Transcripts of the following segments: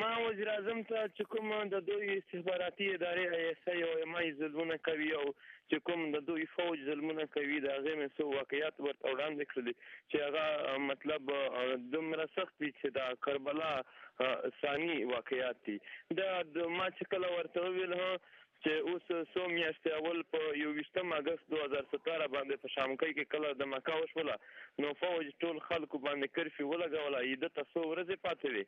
ما وزیراعظم ته چې کوم د دوی استخباراتي ادارې آی اس آی او ایم آی ظلمونه کوي او چې کوم د دوی فوج ظلمونه کوي د هغې مې څو واقعیات ورته وړاندې کړل چې هغه مطلب دومره سخت دي چې دا کربلا ثاني واقعیات دي دا ما چې کله ورته وویل چې اوس څو میاشتې اول په یوویشتم اګست دوه زره ستاره باندې په شامکۍ کې کله د مکه وشوله نو فوج ټول خلکو باندې کرفیو ولګوله عیده ته څو ورځې پاتې وې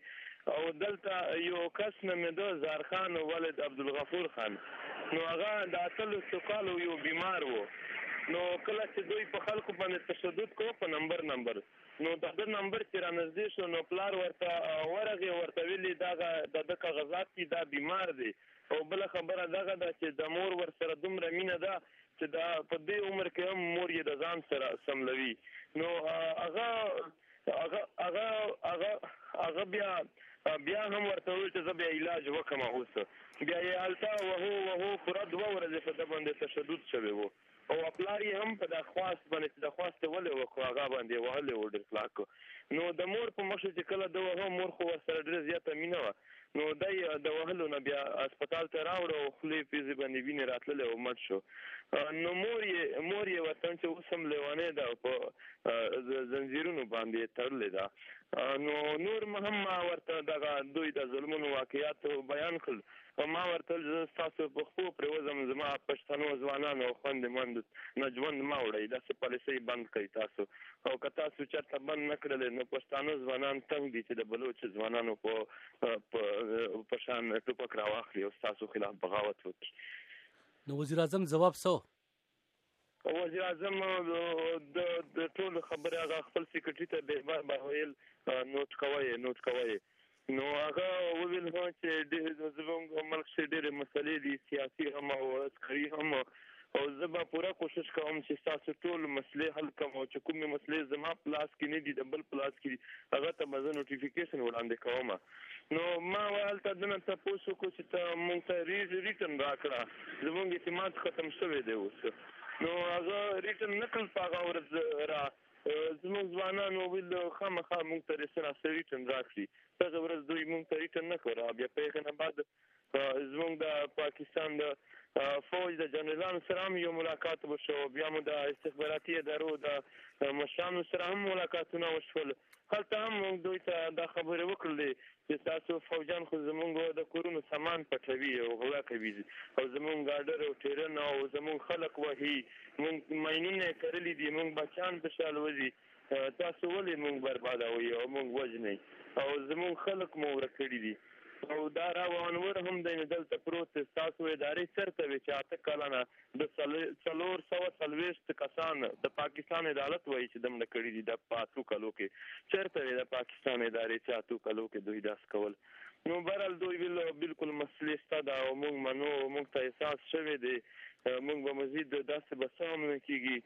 او دلته یو کس نومېده زارخان ولد عبدالغفور خان نو هغه د اتلسو کالو یو بیمار و نو کله چې دوی په خلکو باندې تشدد کو په نمبر نمبر نو دا د نمبر چې را نږدې شو نو پلار ورته ورغه ورته ویلي دا د کاغذات دي دا بیمار دي او بله خبره دغه ده چې دمور ورسره دومره مينه ده چې دا په دې عمر کې هم مور يې د ځان سره سملوي نو هغه هغه هغه هغه هغه بیا بیا هم ورته ویل چې زه بیا علاج وکم اوس بیا یې الته وهو وهو پوره دوه ورځې په ده باندې تشدد شوی وو او پلار یې هم په د خواست باندې چې د خواست ولې وکړو هغه باندې وهلې و ډېر کلاک نو د مور په مخ چې کله د وهو مور خو ورسره ډېره زیاته مینه وه نو د د وهلو نه بیا هسپتال ته راوړو او خولې پیزې باندې وینې راتللې او مړ شو نو مور یې مور یې وطن چې اوس هم لیوانې ده په زنجیرونو باندې تړلې ده نو نور مهم ورته دغه دوی د ظلمونو واقعیات بیان کړل خو ما ورته ویل زه ستاسو په خپو پریوځم زما پښتنو ځوانانو او خوندې مندو نه ژوند مه وړی داسې پالیسۍ بند کړئ تاسو او که تاسو چرته بند نه کړلې نو پښتانه ځوانان تنګ دي چې د بلوچ ځوانانو په په شان ټوپک راواخلي او ستاسو خلاف بغاوت وکړي نو وزیر اعظم ځواب سو وزیر اعظم د د ټول خبره هغه خپل سیکرټری ته به بار بار ویل نوټ کوي نوټ کوي نو هغه وویل هو چې د زمونږ ملک سره ډېر مسلې دي سیاسي هم او عسکري هم او زه به پوره کوشش کوم چې تاسو ټول مسلې حل کوم او چې کومې مسلې زما پلاس کې نه دي د بل پلاس کې هغه ته به زه نوټیفیکیشن وړاندې کوم نو ما هلته دنه تپوس وکړو چې ته مونږ ته ریز ریټن راکړه زمونږ اعتماد ختم شوی دی اوس نو هغه ریټن نکل په هغه ورځ را زموږ ځوانانو ویل خامخا موږ ته رسناسوي ټن راکړي دغه ورځ دوی موږ ته ریټن نه کړه بیا په هغه نه بعد زموږ د پاکستان د فوج د جنرالانو سره هم یو ملاقات وشو بیا مو د استخباراتي ادارو د مشرانو سره هم ملاقاتونه وشول هلته هم موږ دوی ته دا خبرې وکړلې چې تاسو فوجان خو زمونږ د کورونو سامان پټوي او غلا کوي او زمونږ ګاډر او ټیرن او زمونږ خلک وهي مونږ ماینونه کرلي دي مونږ بچان په شال وځي تاسو ولې موږ بربادوئ او موږ وژنئ او زموږ خلک مو ورک کړي دي او دا را وانور هم دی نو دلته پروت دی ستاسو ادارې چرته وې چې اته کلنه د څلور سوه څلوېښت کسان د پاکستان عدالت وایي چې دمړه کړي دي د پاتو کلو کې چرته وې د پاکستان ادارې چې اتو کلو کې دوی داس کول نو برل دوی ویل بالکل مسلې ستا دا او موږ منو او موږ ته احساس شوی دی موږ به مزید داسې بسه هم نه کیږي